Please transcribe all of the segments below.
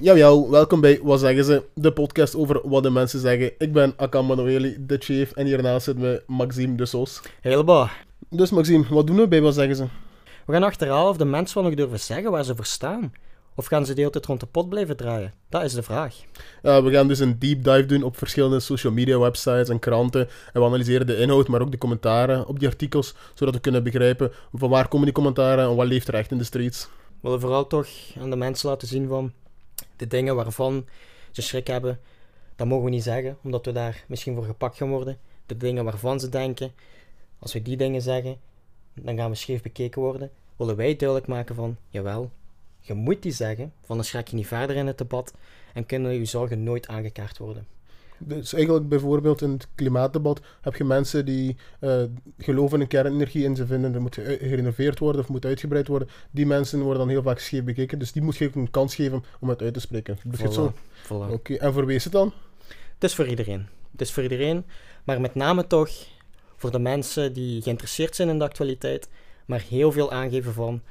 Jawel, welkom bij Wat Zeggen Ze, de podcast over wat de mensen zeggen. Ik ben Akam Manoeli, de chief, en hiernaast zit me Maxime de Sos. Helemaal. Dus Maxime, wat doen we bij Wat Zeggen Ze? We gaan achterhalen of de mensen wel nog durven zeggen waar ze voor staan. Of gaan ze de hele tijd rond de pot blijven draaien? Dat is de vraag. Ja, we gaan dus een deep dive doen op verschillende social media websites en kranten. En we analyseren de inhoud, maar ook de commentaren op die artikels, zodat we kunnen begrijpen van waar komen die commentaren en wat leeft er echt in de streets. We willen vooral toch aan de mensen laten zien van de dingen waarvan ze schrik hebben. Dat mogen we niet zeggen, omdat we daar misschien voor gepakt gaan worden. De dingen waarvan ze denken, als we die dingen zeggen, dan gaan we scheef bekeken worden. Willen wij duidelijk maken van, jawel, je moet die zeggen, van dan schrik je niet verder in het debat en kunnen je zorgen nooit aangekaart worden. Dus eigenlijk bijvoorbeeld in het klimaatdebat heb je mensen die eh, geloven in kernenergie en ze vinden er moet ge- gerenoveerd worden of moet uitgebreid worden. Die mensen worden dan heel vaak scheef bekeken, dus die moet je ook een kans geven om het uit te spreken. Doe je het zo? Oké, en voor wie is het dan? Het is voor iedereen. Het is voor iedereen, maar met name toch voor de mensen die geïnteresseerd zijn in de actualiteit, maar heel veel aangeven van,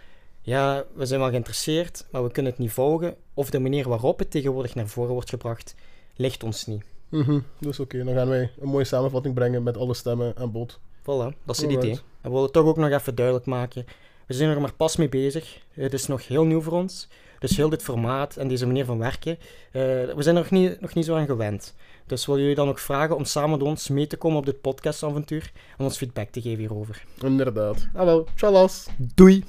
ja, we zijn wel geïnteresseerd, maar we kunnen het niet volgen, of de manier waarop het tegenwoordig naar voren wordt gebracht, ligt ons niet. Mhm, dus oké, dan gaan wij een mooie samenvatting brengen met alle stemmen aan bod. Voilà, dat is het idee. En we willen het toch ook nog even duidelijk maken. We zijn er maar pas mee bezig. Het is nog heel nieuw voor ons. Dus heel dit formaat en deze manier van werken, eh, we zijn er nog niet, nog niet zo aan gewend. Dus wil jullie dan ook vragen om samen met ons mee te komen op dit podcastavontuur en ons feedback te geven hierover. Inderdaad. Ah wel, tjallas! Doei!